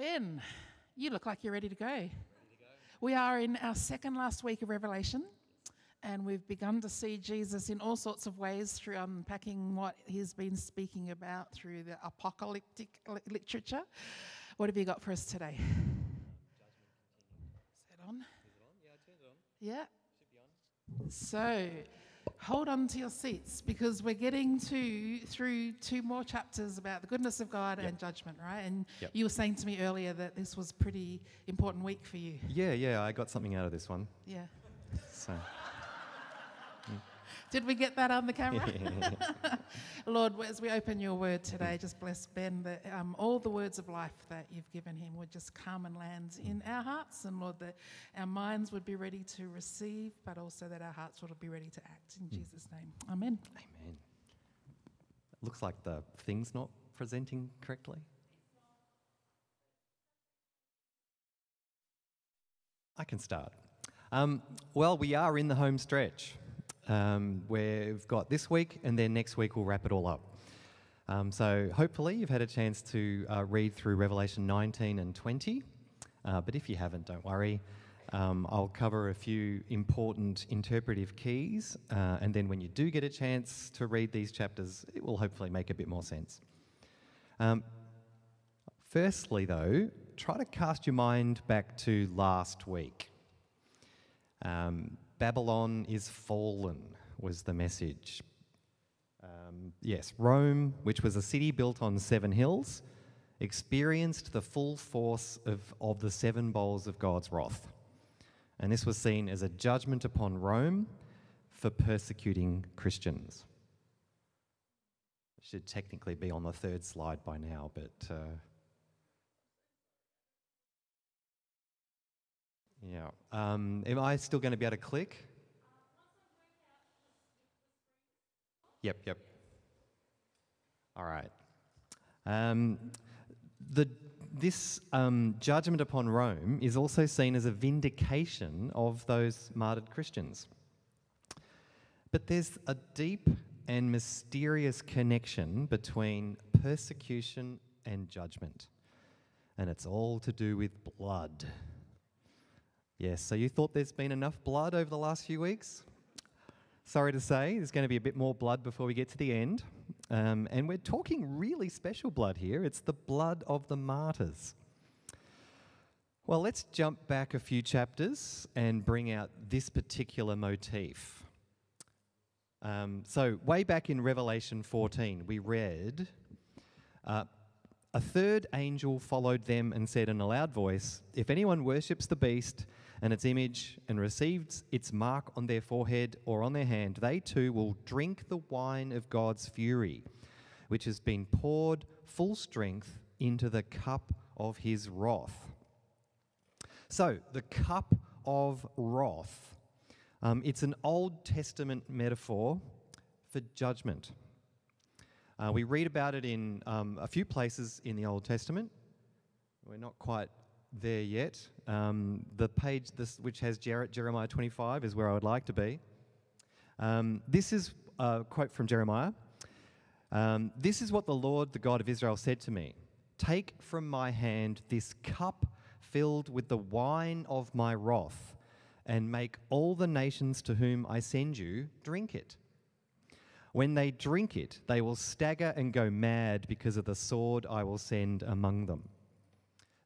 Ben, you look like you're ready to go. We are in our second last week of Revelation, and we've begun to see Jesus in all sorts of ways through unpacking what he's been speaking about through the apocalyptic literature. What have you got for us today? Is it on? Yeah. Should be on. So, hold on to your seats because we're getting to through two more chapters about the goodness of God and judgment, right? And Yep. you were saying to me earlier that this was pretty important week for you. Yeah, yeah, I got something out of this one. Yeah. So, Did we get that on the camera? Lord, as we open your word today, just bless Ben that um, all the words of life that you've given him would just come and land in our hearts. And Lord, that our minds would be ready to receive, but also that our hearts would be ready to act. In Jesus' name. Amen. amen. Looks like the thing's not presenting correctly. I can start. Um, well, we are in the home stretch. Um, we've got this week, and then next week we'll wrap it all up. Um, so hopefully you've had a chance to uh, read through Revelation 19 and 20. Uh, but if you haven't, don't worry. Um, I'll cover a few important interpretive keys, uh, and then when you do get a chance to read these chapters, it will hopefully make a bit more sense. Um, firstly, though, try to cast your mind back to last week. Um, Babylon is fallen, was the message. Um, yes, Rome, which was a city built on seven hills, experienced the full force of, of the seven bowls of God's wrath. And this was seen as a judgment upon Rome for persecuting Christians. Should technically be on the third slide by now, but. Uh, yeah. Um, am I still going to be able to click? Yep, yep. All right. Um, the, this um, judgment upon Rome is also seen as a vindication of those martyred Christians. But there's a deep and mysterious connection between persecution and judgment. And it's all to do with blood. Yes, so you thought there's been enough blood over the last few weeks? Sorry to say, there's going to be a bit more blood before we get to the end. Um, and we're talking really special blood here. It's the blood of the martyrs. Well, let's jump back a few chapters and bring out this particular motif. Um, so, way back in Revelation 14, we read uh, A third angel followed them and said in a loud voice, If anyone worships the beast and its image and receives its mark on their forehead or on their hand, they too will drink the wine of God's fury, which has been poured full strength into the cup of his wrath. So, the cup of wrath. Um, it's an Old Testament metaphor for judgment. Uh, we read about it in um, a few places in the Old Testament. We're not quite there yet. Um, the page this, which has Jeremiah 25 is where I would like to be. Um, this is a quote from Jeremiah. Um, this is what the Lord, the God of Israel, said to me Take from my hand this cup filled with the wine of my wrath, and make all the nations to whom I send you drink it. When they drink it, they will stagger and go mad because of the sword I will send among them.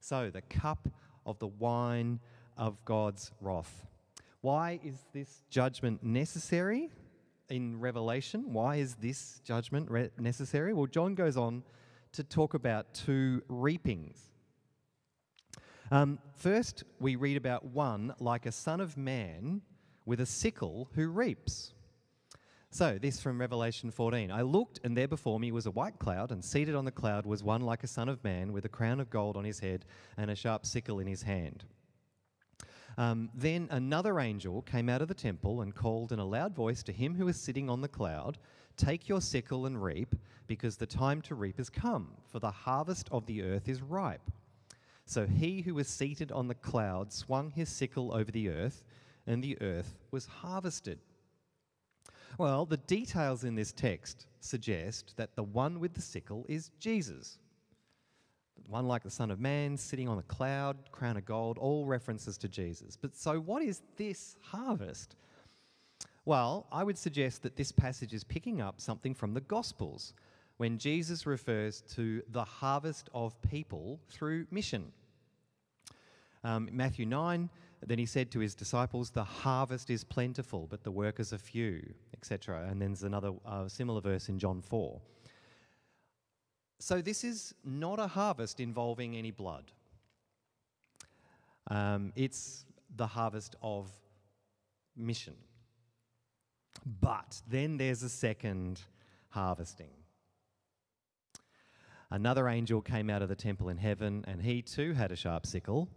So, the cup of the wine of God's wrath. Why is this judgment necessary in Revelation? Why is this judgment re- necessary? Well, John goes on to talk about two reapings. Um, first, we read about one like a son of man with a sickle who reaps. So, this from Revelation 14. I looked, and there before me was a white cloud, and seated on the cloud was one like a son of man with a crown of gold on his head and a sharp sickle in his hand. Um, then another angel came out of the temple and called in a loud voice to him who was sitting on the cloud Take your sickle and reap, because the time to reap has come, for the harvest of the earth is ripe. So he who was seated on the cloud swung his sickle over the earth, and the earth was harvested. Well, the details in this text suggest that the one with the sickle is Jesus. one like the Son of Man, sitting on a cloud, crown of gold, all references to Jesus. But so, what is this harvest? Well, I would suggest that this passage is picking up something from the Gospels when Jesus refers to the harvest of people through mission. Um, Matthew 9, then he said to his disciples, The harvest is plentiful, but the workers are few, etc. And then there's another uh, similar verse in John 4. So this is not a harvest involving any blood. Um, it's the harvest of mission. But then there's a second harvesting. Another angel came out of the temple in heaven, and he too had a sharp sickle.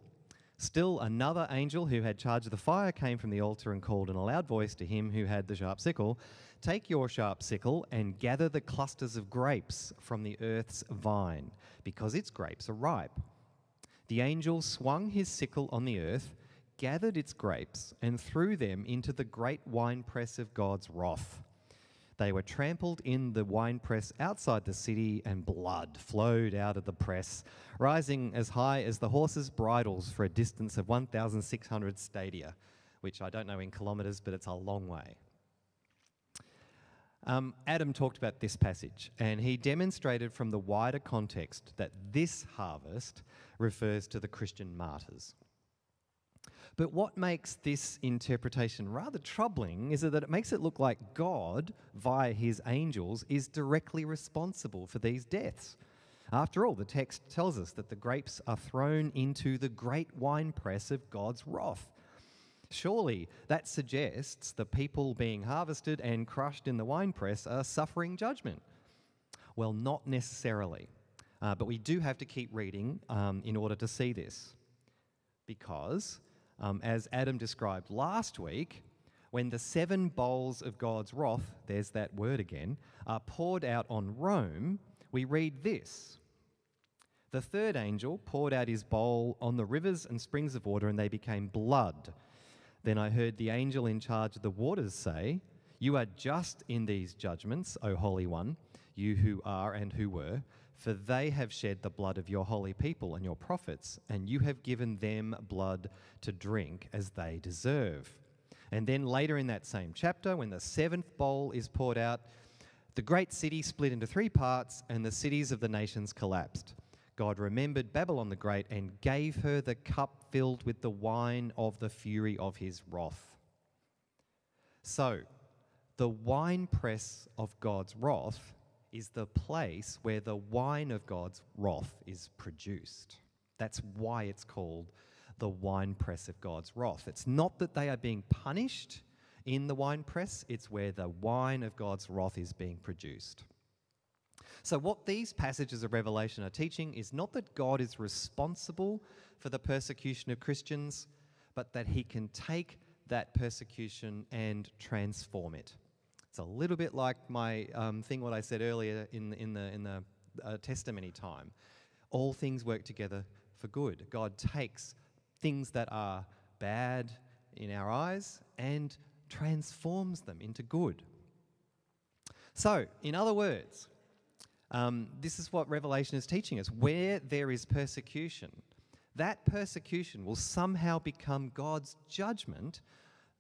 Still, another angel who had charge of the fire came from the altar and called in a loud voice to him who had the sharp sickle Take your sharp sickle and gather the clusters of grapes from the earth's vine, because its grapes are ripe. The angel swung his sickle on the earth, gathered its grapes, and threw them into the great winepress of God's wrath. They were trampled in the winepress outside the city, and blood flowed out of the press, rising as high as the horses' bridles for a distance of 1,600 stadia, which I don't know in kilometres, but it's a long way. Um, Adam talked about this passage, and he demonstrated from the wider context that this harvest refers to the Christian martyrs. But what makes this interpretation rather troubling is that it makes it look like God, via his angels, is directly responsible for these deaths. After all, the text tells us that the grapes are thrown into the great winepress of God's wrath. Surely that suggests the people being harvested and crushed in the winepress are suffering judgment. Well, not necessarily. Uh, but we do have to keep reading um, in order to see this. Because um, as Adam described last week, when the seven bowls of God's wrath, there's that word again, are poured out on Rome, we read this. The third angel poured out his bowl on the rivers and springs of water, and they became blood. Then I heard the angel in charge of the waters say, You are just in these judgments, O Holy One, you who are and who were, for they have shed the blood of your holy people and your prophets, and you have given them blood to drink as they deserve. And then later in that same chapter, when the seventh bowl is poured out, the great city split into three parts, and the cities of the nations collapsed. God remembered Babylon the Great and gave her the cup filled with the wine of the fury of his wrath. So, the winepress of God's wrath is the place where the wine of God's wrath is produced. That's why it's called the winepress of God's wrath. It's not that they are being punished in the winepress, it's where the wine of God's wrath is being produced. So, what these passages of Revelation are teaching is not that God is responsible for the persecution of Christians, but that he can take that persecution and transform it. It's a little bit like my um, thing, what I said earlier in, in the, in the uh, testimony time. All things work together for good. God takes things that are bad in our eyes and transforms them into good. So, in other words, um, this is what Revelation is teaching us. Where there is persecution, that persecution will somehow become God's judgment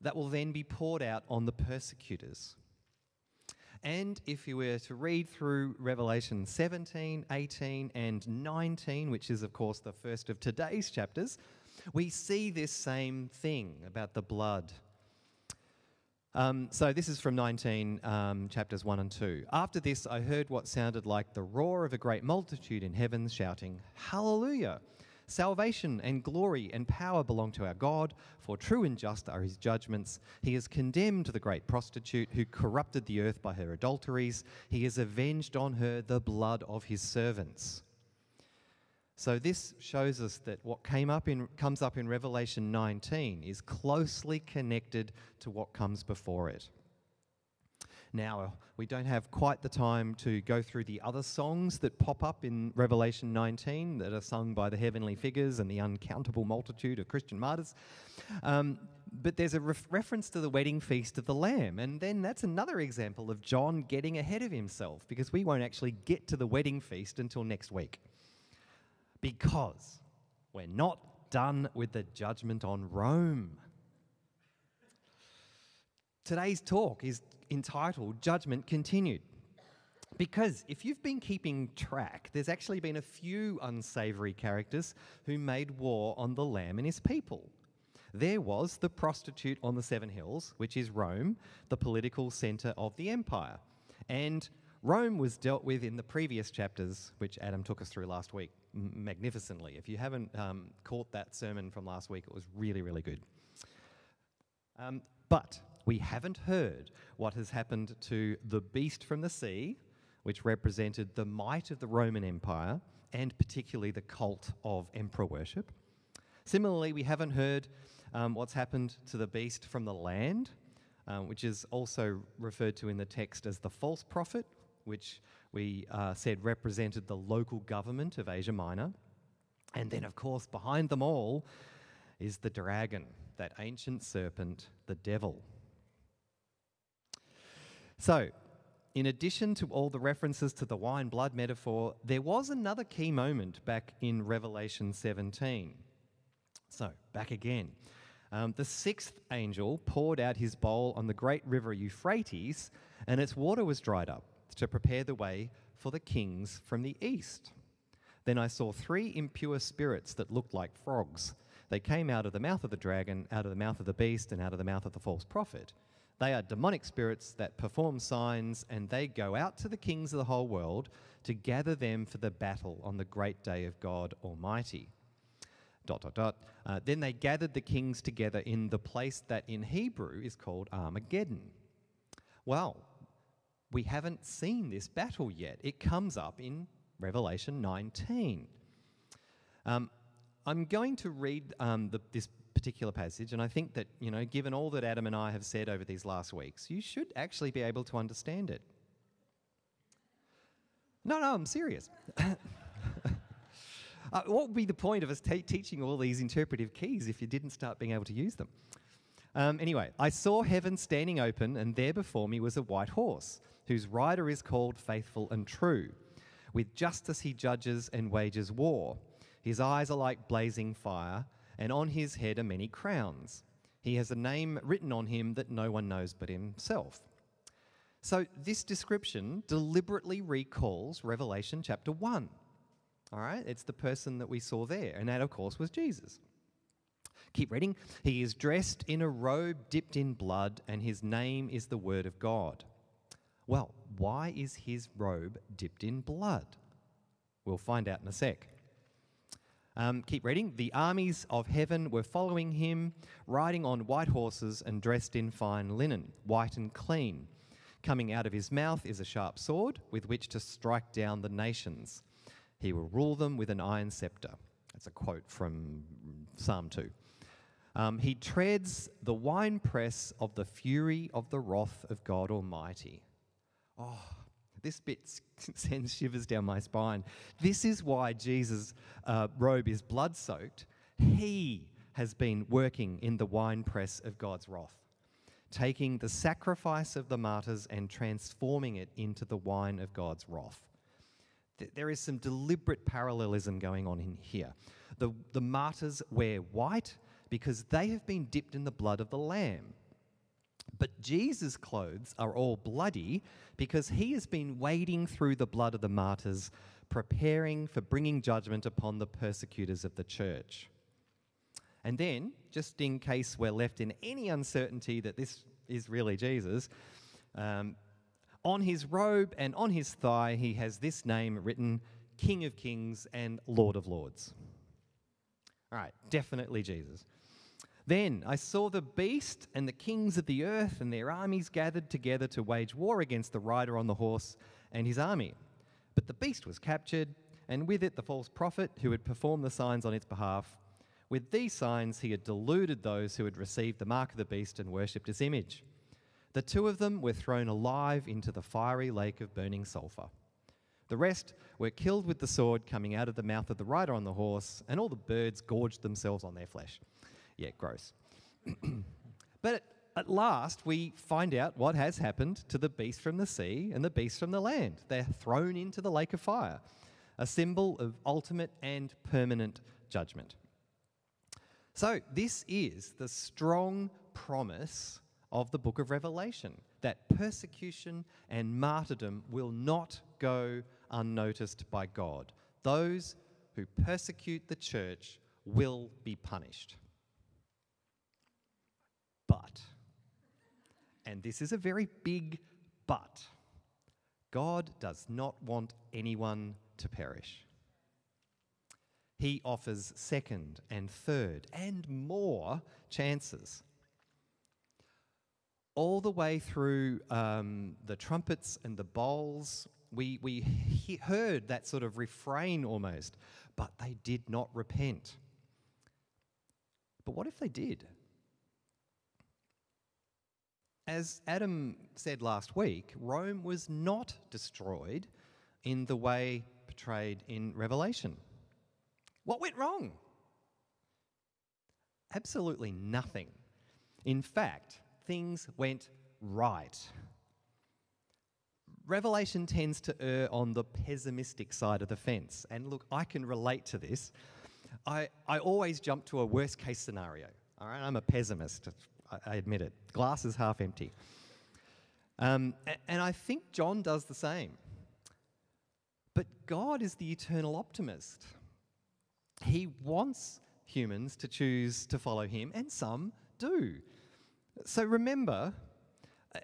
that will then be poured out on the persecutors. And if you were to read through Revelation 17, 18, and 19, which is, of course, the first of today's chapters, we see this same thing about the blood. Um, so this is from 19, um, chapters 1 and 2. After this, I heard what sounded like the roar of a great multitude in heaven shouting, Hallelujah! Salvation and glory and power belong to our God, for true and just are his judgments. He has condemned the great prostitute who corrupted the earth by her adulteries. He has avenged on her the blood of his servants. So this shows us that what came up in, comes up in Revelation 19 is closely connected to what comes before it. Now, we don't have quite the time to go through the other songs that pop up in Revelation 19 that are sung by the heavenly figures and the uncountable multitude of Christian martyrs. Um, but there's a ref- reference to the wedding feast of the Lamb. And then that's another example of John getting ahead of himself because we won't actually get to the wedding feast until next week. Because we're not done with the judgment on Rome. Today's talk is entitled Judgment Continued. Because if you've been keeping track, there's actually been a few unsavory characters who made war on the Lamb and his people. There was the prostitute on the Seven Hills, which is Rome, the political centre of the empire. And Rome was dealt with in the previous chapters, which Adam took us through last week magnificently. If you haven't um, caught that sermon from last week, it was really, really good. Um, but we haven't heard what has happened to the beast from the sea, which represented the might of the Roman Empire and particularly the cult of emperor worship. Similarly, we haven't heard um, what's happened to the beast from the land, um, which is also referred to in the text as the false prophet, which we uh, said represented the local government of Asia Minor. And then, of course, behind them all is the dragon, that ancient serpent, the devil. So, in addition to all the references to the wine blood metaphor, there was another key moment back in Revelation 17. So, back again. Um, the sixth angel poured out his bowl on the great river Euphrates, and its water was dried up to prepare the way for the kings from the east. Then I saw three impure spirits that looked like frogs. They came out of the mouth of the dragon, out of the mouth of the beast, and out of the mouth of the false prophet. They are demonic spirits that perform signs, and they go out to the kings of the whole world to gather them for the battle on the great day of God Almighty. Dot, dot, dot. Uh, then they gathered the kings together in the place that in Hebrew is called Armageddon. Well, we haven't seen this battle yet. It comes up in Revelation 19. Um, I'm going to read um, the, this particular passage, and I think that, you know, given all that Adam and I have said over these last weeks, you should actually be able to understand it. No, no, I'm serious. uh, what would be the point of us teaching all these interpretive keys if you didn't start being able to use them? Um, anyway, I saw heaven standing open, and there before me was a white horse, whose rider is called Faithful and True. With justice he judges and wages war. His eyes are like blazing fire, and on his head are many crowns. He has a name written on him that no one knows but himself. So, this description deliberately recalls Revelation chapter 1. All right, it's the person that we saw there, and that, of course, was Jesus. Keep reading. He is dressed in a robe dipped in blood, and his name is the Word of God. Well, why is his robe dipped in blood? We'll find out in a sec. Um, keep reading. The armies of heaven were following him, riding on white horses and dressed in fine linen, white and clean. Coming out of his mouth is a sharp sword with which to strike down the nations. He will rule them with an iron scepter. That's a quote from Psalm 2. Um, he treads the winepress of the fury of the wrath of God Almighty. Oh, this bit sends shivers down my spine. This is why Jesus' uh, robe is blood soaked. He has been working in the winepress of God's wrath, taking the sacrifice of the martyrs and transforming it into the wine of God's wrath. There is some deliberate parallelism going on in here. The, the martyrs wear white because they have been dipped in the blood of the Lamb. But Jesus' clothes are all bloody because he has been wading through the blood of the martyrs, preparing for bringing judgment upon the persecutors of the church. And then, just in case we're left in any uncertainty that this is really Jesus, um, on his robe and on his thigh, he has this name written King of Kings and Lord of Lords. All right, definitely Jesus. Then I saw the beast and the kings of the earth and their armies gathered together to wage war against the rider on the horse and his army. But the beast was captured, and with it the false prophet who had performed the signs on its behalf. With these signs he had deluded those who had received the mark of the beast and worshipped his image. The two of them were thrown alive into the fiery lake of burning sulphur. The rest were killed with the sword coming out of the mouth of the rider on the horse, and all the birds gorged themselves on their flesh. Yeah, gross. but at last, we find out what has happened to the beast from the sea and the beast from the land. They're thrown into the lake of fire. a symbol of ultimate and permanent judgment. So, this is the strong promise of the book of Revelation that persecution and martyrdom will not go unnoticed by God. Those who persecute the church will be punished. But, and this is a very big but, God does not want anyone to perish. He offers second and third and more chances. All the way through um, the trumpets and the bowls, we, we he heard that sort of refrain almost, but they did not repent. But what if they did? As Adam said last week, Rome was not destroyed in the way portrayed in Revelation. What went wrong? Absolutely nothing. In fact, things went right. Revelation tends to err on the pessimistic side of the fence. And look, I can relate to this. I, I always jump to a worst case scenario. All right, I'm a pessimist, I, admit it. Glass is half empty. Um, and I think John does the same. But God is the eternal optimist. He wants humans to choose to follow him, and some do. So remember,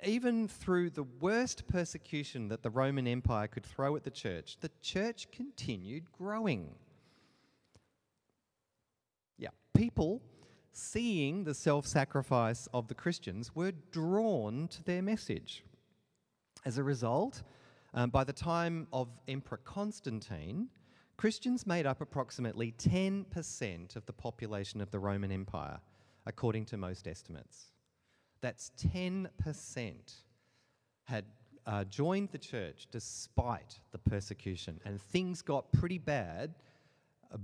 even through the worst persecution that the Roman Empire could throw at the church, the church continued growing. Yeah, people seeing the self sacrifice of the Christians were drawn to their message. As a result, um, by the time of Emperor Constantine, Christians made up approximately 10% of the population of the Roman Empire, according to most estimates. That's 10% had uh, joined the church despite the persecution, and things got pretty bad uh,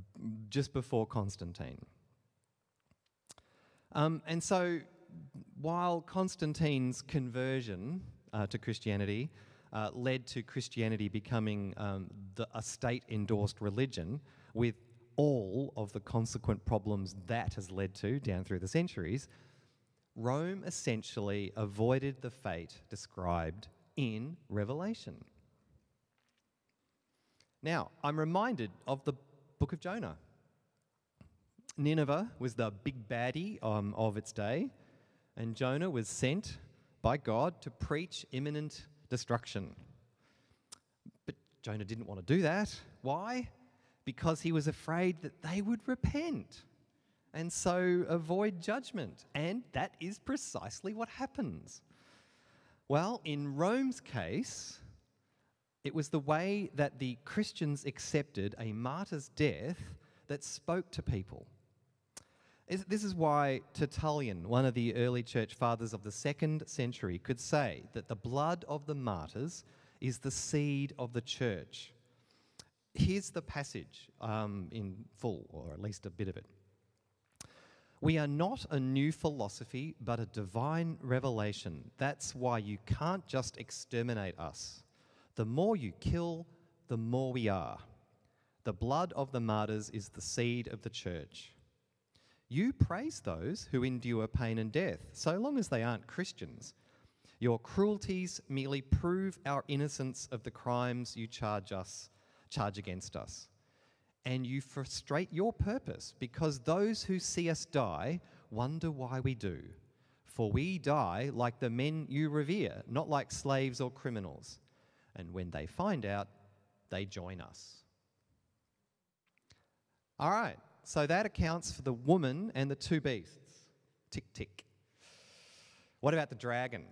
just before Constantine. Um, and so, while Constantine's conversion uh, to Christianity uh, led to Christianity becoming um, the, a state endorsed religion with all of the consequent problems that has led to down through the centuries, Rome essentially avoided the fate described in Revelation. Now, I'm reminded of the book of Jonah. Nineveh was the big baddie um, of its day, and Jonah was sent by God to preach imminent destruction. But Jonah didn't want to do that. Why? Because he was afraid that they would repent and so avoid judgment. And that is precisely what happens. Well, in Rome's case, it was the way that the Christians accepted a martyr's death that spoke to people. This is why Tertullian, one of the early church fathers of the second century, could say that the blood of the martyrs is the seed of the church. Here's the passage um, in full, or at least a bit of it. We are not a new philosophy, but a divine revelation. That's why you can't just exterminate us. The more you kill, the more we are. The blood of the martyrs is the seed of the church. You praise those who endure pain and death, so long as they aren't Christians. Your cruelties merely prove our innocence of the crimes you charge us, charge against us. And you frustrate your purpose because those who see us die wonder why we do. For we die like the men you revere, not like slaves or criminals. And when they find out, they join us. All right, so that accounts for the woman and the two beasts. Tick, tick. What about the dragon?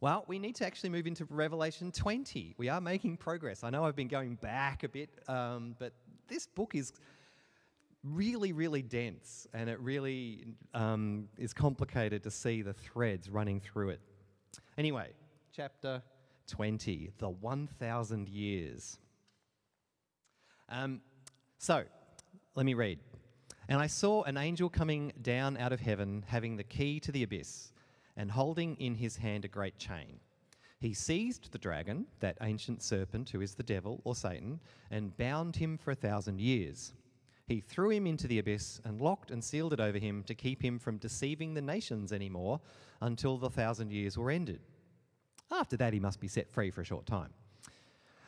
Well, we need to actually move into Revelation 20. We are making progress. I know I've been going back a bit, um, but this book is really, really dense and it really um, is complicated to see the threads running through it. Anyway, chapter 20, the 1,000 years. Um, so, let me read. And I saw an angel coming down out of heaven, having the key to the abyss, and holding in his hand a great chain. He seized the dragon, that ancient serpent who is the devil or Satan, and bound him for a thousand years. He threw him into the abyss and locked and sealed it over him to keep him from deceiving the nations anymore until the thousand years were ended. After that, he must be set free for a short time.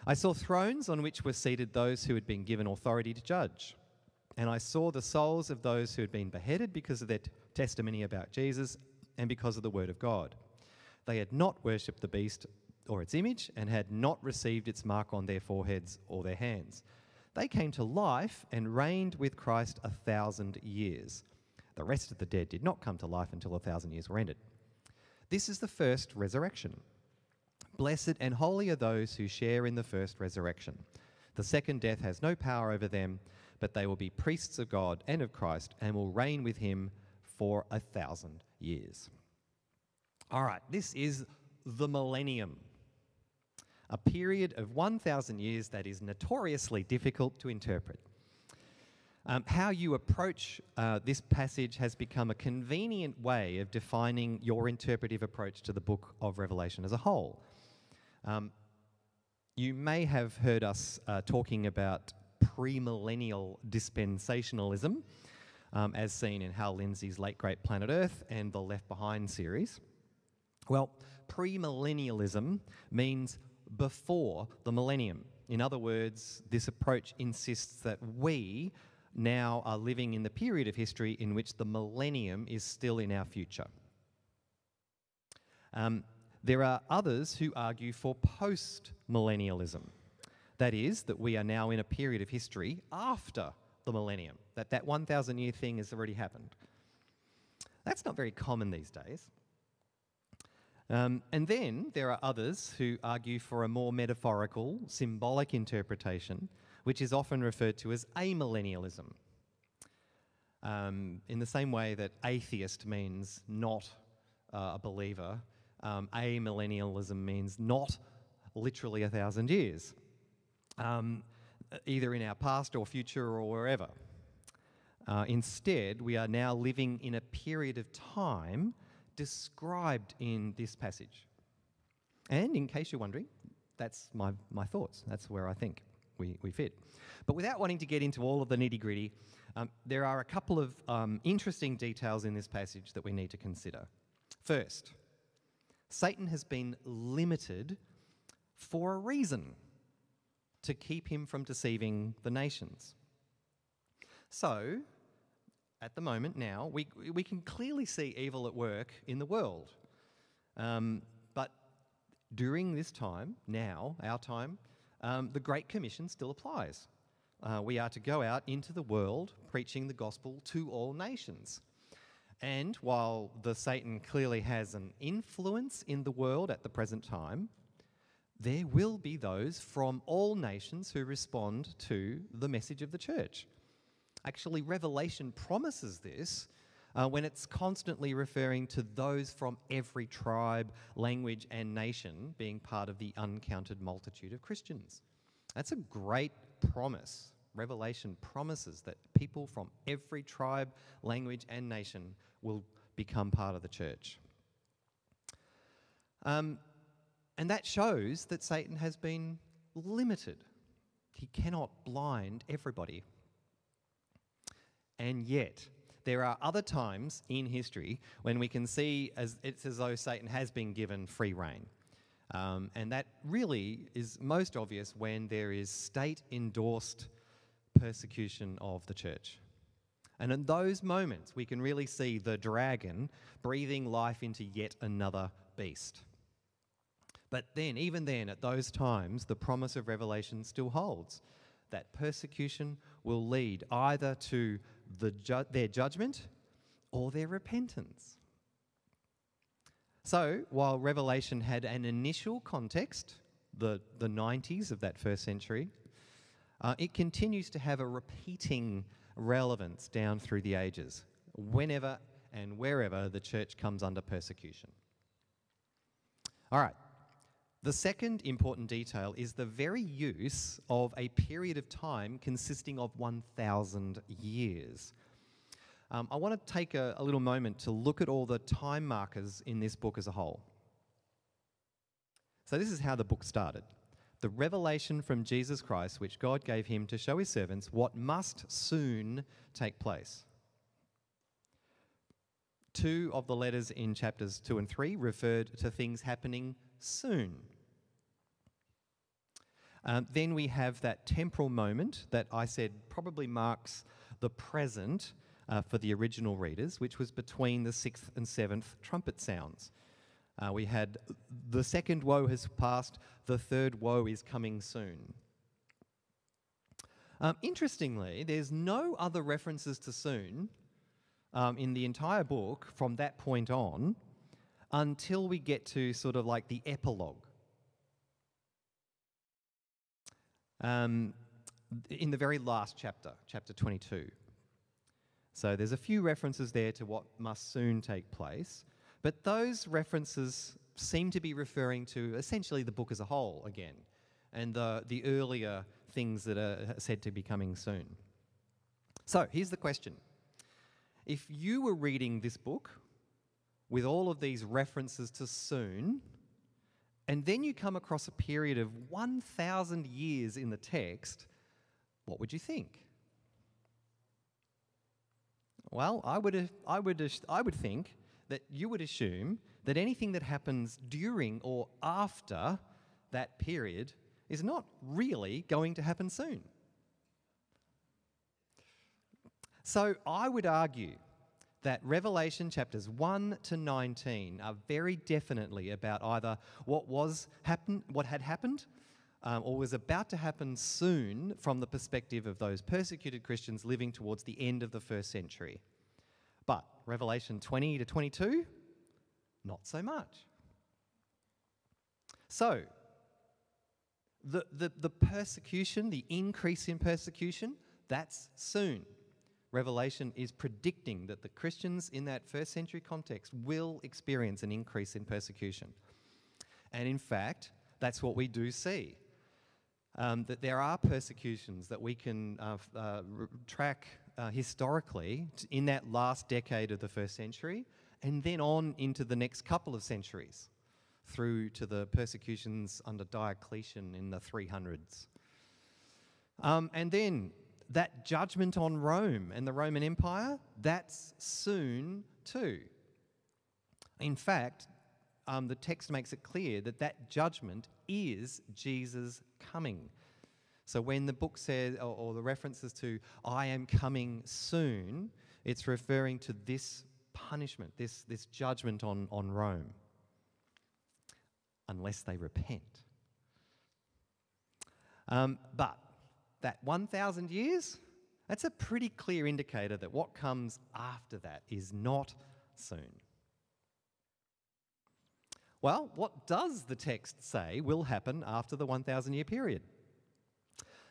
I saw thrones on which were seated those who had been given authority to judge. And I saw the souls of those who had been beheaded because of their t- testimony about Jesus and because of the word of God. They had not worshipped the beast or its image and had not received its mark on their foreheads or their hands. They came to life and reigned with Christ a thousand years. The rest of the dead did not come to life until a thousand years were ended. This is the first resurrection. Blessed and holy are those who share in the first resurrection. The second death has no power over them, but they will be priests of God and of Christ and will reign with him for a thousand years. All right, this is the millennium, a period of 1,000 years that is notoriously difficult to interpret. Um, how you approach uh, this passage has become a convenient way of defining your interpretive approach to the book of Revelation as a whole. Um, you may have heard us uh, talking about premillennial dispensationalism, um, as seen in Hal Lindsey's Late Great Planet Earth and the Left Behind series. Well, premillennialism means before the millennium. In other words, this approach insists that we now are living in the period of history in which the millennium is still in our future. Um, there are others who argue for post millennialism. That is, that we are now in a period of history after the millennium, that that 1,000 year thing has already happened. That's not very common these days. Um, and then there are others who argue for a more metaphorical, symbolic interpretation, which is often referred to as amillennialism. Um, in the same way that atheist means not uh, a believer, um, amillennialism means not literally a thousand years, um, either in our past or future or wherever. Uh, instead, we are now living in a period of time described in this passage. And in case you're wondering, that's my, my thoughts. That's where I think we, we fit. But without wanting to get into all of the nitty gritty, um, there are a couple of um, interesting details in this passage that we need to consider. First, Satan has been limited for a reason to keep him from deceiving the nations. So, at the moment now, we, we can clearly see evil at work in the world. Um, but during this time, now, our time, um, the Great Commission still applies. Uh, we are to go out into the world preaching the gospel to all nations. And while the Satan clearly has an influence in the world at the present time, there will be those from all nations who respond to the message of the church. Actually, Revelation promises this uh, when it's constantly referring to those from every tribe, language, and nation being part of the uncounted multitude of Christians. That's a great promise. Revelation promises that people from every tribe, language, and nation will become part of the church. Um, and that shows that Satan has been limited. He cannot blind everybody. And yet, there are other times in history when we can see as it's as though Satan has been given free rein. Um, and that really is most obvious when there is state endorsed persecution of the church. And in those moments, we can really see the dragon breathing life into yet another beast. But then, even then, at those times, the promise of Revelation still holds that persecution will lead either to the ju- their judgment or their repentance. So, while Revelation had an initial context, the, the 90s of that first century, uh, it continues to have a repeating relevance down through the ages, whenever and wherever the church comes under persecution. All right. The second important detail is the very use of a period of time consisting of 1,000 years. Um, I want to take a, a little moment to look at all the time markers in this book as a whole. So, this is how the book started the revelation from Jesus Christ, which God gave him to show his servants what must soon take place. Two of the letters in chapters 2 and 3 referred to things happening soon. Um, then we have that temporal moment that I said probably marks the present uh, for the original readers, which was between the sixth and seventh trumpet sounds. Uh, we had the second woe has passed, the third woe is coming soon. Um, interestingly, there's no other references to soon um, in the entire book from that point on until we get to sort of like the epilogue. Um, in the very last chapter, chapter 22. So there's a few references there to what must soon take place. But those references seem to be referring to essentially the book as a whole again, and the, the earlier things that are said to be coming soon. So here's the question If you were reading this book with all of these references to soon, and then you come across a period of 1,000 years in the text, what would you think? Well, I would, I would, I would think that you would assume that anything that happens during or after that period is not really going to happen soon. So I would argue that Revelation chapters 1 to 19 are very definitely about either what was happen, what had happened um, or was about to happen soon from the perspective of those persecuted Christians living towards the end of the first century. But Revelation 20 to 22, not so much. So, the, the, the persecution, the increase in persecution, that's soon. Revelation is predicting that the Christians in that first century context will experience an increase in persecution. And in fact, that's what we do see. Um, that there are persecutions that we can uh, uh, track uh, historically in that last decade of the first century, and then on into the next couple of centuries through to the persecutions under Diocletian in the 300s. Um, and then that judgment on Rome and the Roman Empire, that's soon too. In fact, um, the text makes it clear that that judgment is Jesus coming. So when the book says, or, or the references to, I am coming soon, it's referring to this punishment, this, this judgment on, on Rome, unless they repent. Um, but that 1,000 years, that's a pretty clear indicator that what comes after that is not soon. Well, what does the text say will happen after the 1,000 year period?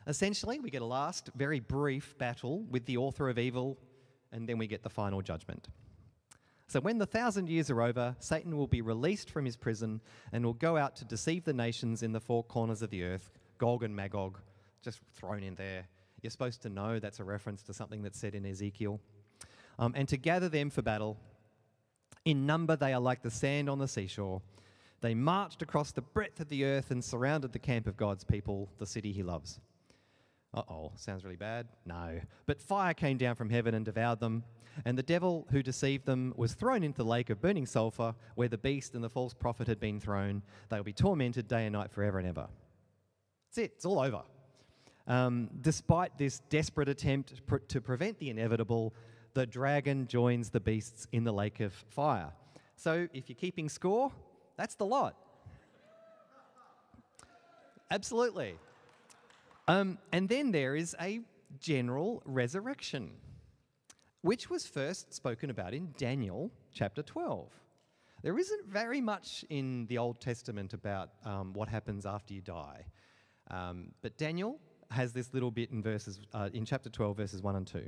Essentially, we get a last, very brief battle with the author of evil, and then we get the final judgment. So, when the thousand years are over, Satan will be released from his prison and will go out to deceive the nations in the four corners of the earth, Gog and Magog, just thrown in there. You're supposed to know that's a reference to something that's said in Ezekiel. Um, and to gather them for battle. In number, they are like the sand on the seashore. They marched across the breadth of the earth and surrounded the camp of God's people, the city he loves. Uh oh, sounds really bad? No. But fire came down from heaven and devoured them, and the devil who deceived them was thrown into the lake of burning sulfur, where the beast and the false prophet had been thrown. They will be tormented day and night forever and ever. That's it, it's all over. Um, despite this desperate attempt pr- to prevent the inevitable, the dragon joins the beasts in the lake of fire. So if you're keeping score, that's the lot. Absolutely. Um, and then there is a general resurrection, which was first spoken about in Daniel chapter 12. There isn't very much in the Old Testament about um, what happens after you die. Um, but Daniel has this little bit in verses uh, in chapter 12 verses 1 and 2.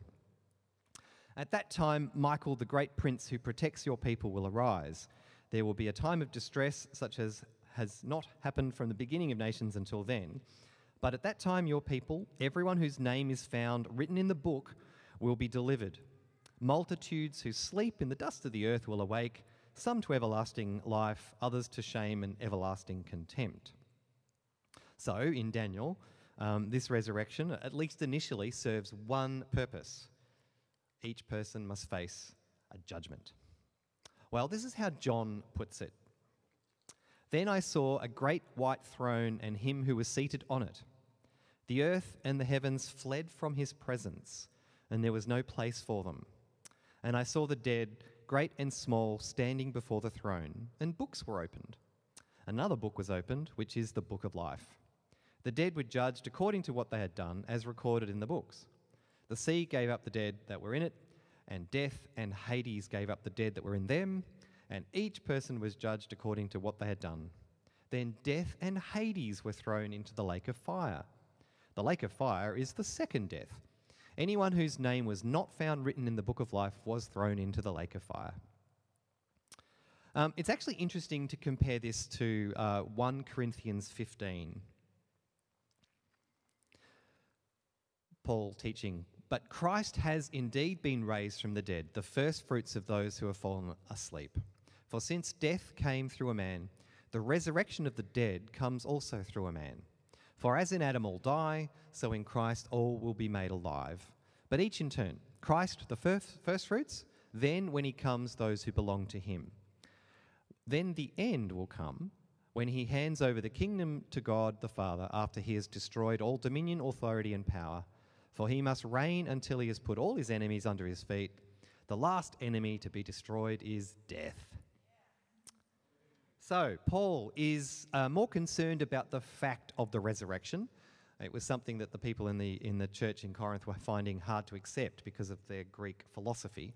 At that time Michael the great prince who protects your people will arise. There will be a time of distress such as has not happened from the beginning of nations until then but at that time, your people, everyone whose name is found written in the book, will be delivered. Multitudes who sleep in the dust of the earth will awake, some to everlasting life, others to shame and everlasting contempt. So, in Daniel, um, this resurrection, at least initially, serves one purpose each person must face a judgment. Well, this is how John puts it. Then I saw a great white throne and him who was seated on it. The earth and the heavens fled from his presence, and there was no place for them. And I saw the dead, great and small, standing before the throne, and books were opened. Another book was opened, which is the book of life. The dead were judged according to what they had done, as recorded in the books. The sea gave up the dead that were in it, and death and Hades gave up the dead that were in them, and each person was judged according to what they had done. Then death and Hades were thrown into the lake of fire. The lake of fire is the second death. Anyone whose name was not found written in the book of life was thrown into the lake of fire. Um, it's actually interesting to compare this to uh, 1 Corinthians 15. Paul teaching, but Christ has indeed been raised from the dead, the first fruits of those who have fallen asleep. For since death came through a man, the resurrection of the dead comes also through a man. For as in Adam all die, so in Christ all will be made alive. But each in turn Christ, the first, first fruits, then when he comes, those who belong to him. Then the end will come when he hands over the kingdom to God the Father after he has destroyed all dominion, authority, and power for he must reign until he has put all his enemies under his feet. The last enemy to be destroyed is death. So, Paul is uh, more concerned about the fact of the resurrection. It was something that the people in the, in the church in Corinth were finding hard to accept because of their Greek philosophy.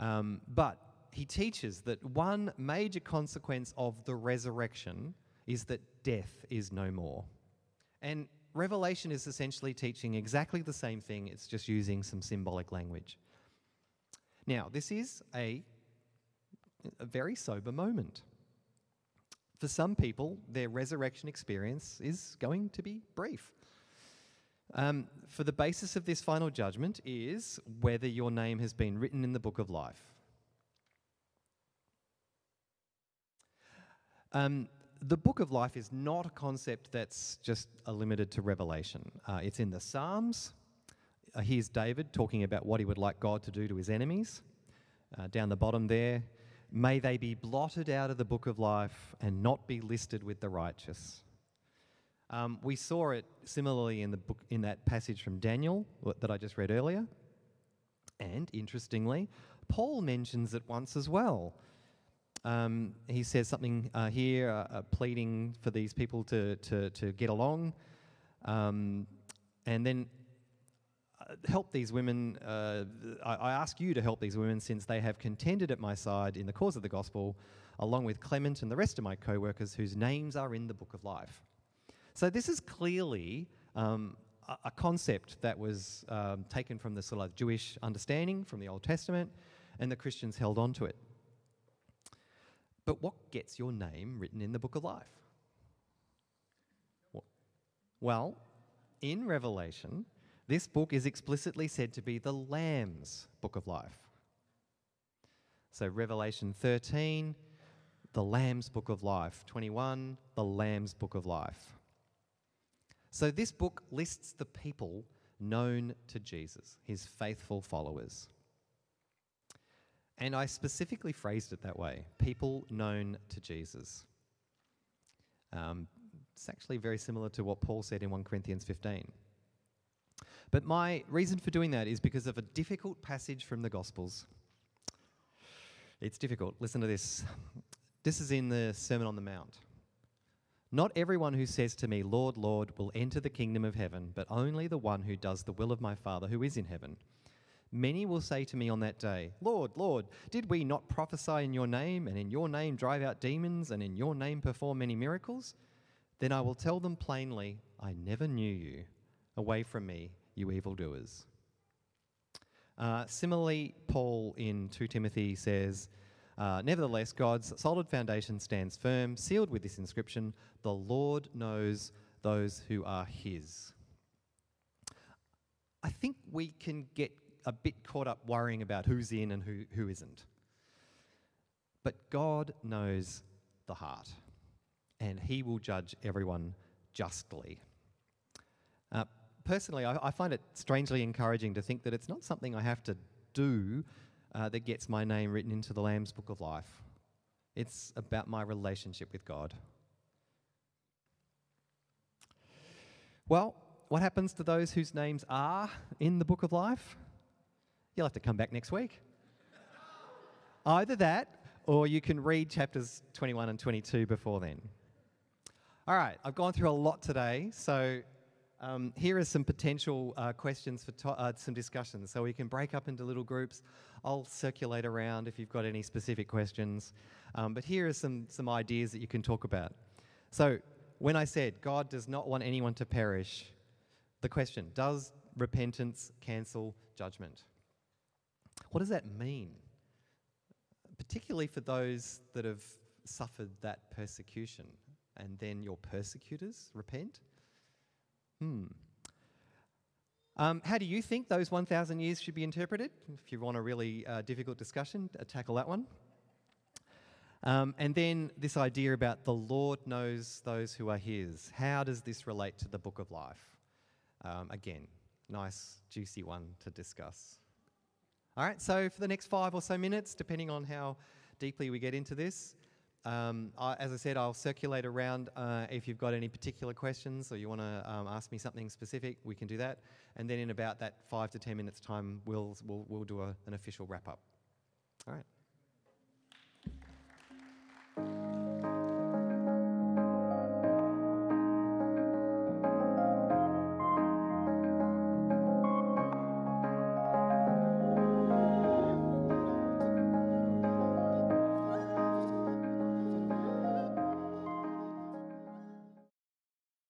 Um, but he teaches that one major consequence of the resurrection is that death is no more. And Revelation is essentially teaching exactly the same thing, it's just using some symbolic language. Now, this is a, a very sober moment. For some people, their resurrection experience is going to be brief. Um, for the basis of this final judgment is whether your name has been written in the book of life. Um, the book of life is not a concept that's just limited to Revelation. Uh, it's in the Psalms. Uh, here's David talking about what he would like God to do to his enemies. Uh, down the bottom there, may they be blotted out of the book of life and not be listed with the righteous. Um, we saw it similarly in the book in that passage from Daniel that I just read earlier. And interestingly, Paul mentions it once as well. Um, he says something uh, here, uh, uh, pleading for these people to, to, to get along. Um, and then help these women. Uh, I, I, ask you to help these women since they have contended at my side in the cause of the gospel, along with Clement and the rest of my co workers whose names are in the book of life. So, this is clearly um, a, a, concept that was um, taken from the sort of Jewish understanding from the Old Testament, and the Christians held on to it. But what gets your name written in the book of life? Well, in Revelation, this book is explicitly said to be the Lamb's book of life. So, Revelation 13, the Lamb's book of life. 21, the Lamb's book of life. So, this book lists the people known to Jesus, his faithful followers. And I specifically phrased it that way people known to Jesus. Um, it's actually very similar to what Paul said in 1 Corinthians 15. But my reason for doing that is because of a difficult passage from the Gospels. It's difficult. Listen to this. This is in the Sermon on the Mount. Not everyone who says to me, Lord, Lord, will enter the kingdom of heaven, but only the one who does the will of my Father who is in heaven. Many will say to me on that day, Lord, Lord, did we not prophesy in your name, and in your name drive out demons, and in your name perform many miracles? Then I will tell them plainly, I never knew you. Away from me, you evildoers. Uh, similarly, Paul in 2 Timothy says, uh, Nevertheless, God's solid foundation stands firm, sealed with this inscription The Lord knows those who are his. I think we can get a bit caught up worrying about who's in and who, who isn't. But God knows the heart, and He will judge everyone justly. Uh, personally, I, I, find it strangely encouraging to think that it's not something I have to do uh, that gets my name written into the Lamb's Book of Life. It's about my relationship with God. Well, what happens to those whose names are in the Book of Life? You'll have to come back next week. Either that, or you can read chapters 21 and 22 before then. All right, I've gone through a lot today, so um, here are some potential uh, questions for uh, some discussions. So we can break up into little groups. I'll circulate around if you've got any specific questions. Um, but here are some, some ideas that you can talk about. So, when I said God does not want anyone to perish, the question does repentance cancel judgment? What does that mean? Particularly for those that have suffered that persecution and then your persecutors repent? Hmm. Um, how do you think those 1,000 years should be interpreted? If you want a really uh, difficult discussion, uh, tackle that one. Um, and then this idea about the Lord knows those who are His. How does this relate to the book of life? Um, again, nice, juicy one to discuss. All right, so for the next five or so minutes, depending on how deeply we get into this, um, I, as I said, I'll circulate around. Uh, if you've got any particular questions or you want to um, ask me something specific, we can do that. And then in about that five to ten minutes' time, we'll, we'll, we'll do a, an official wrap up. All right.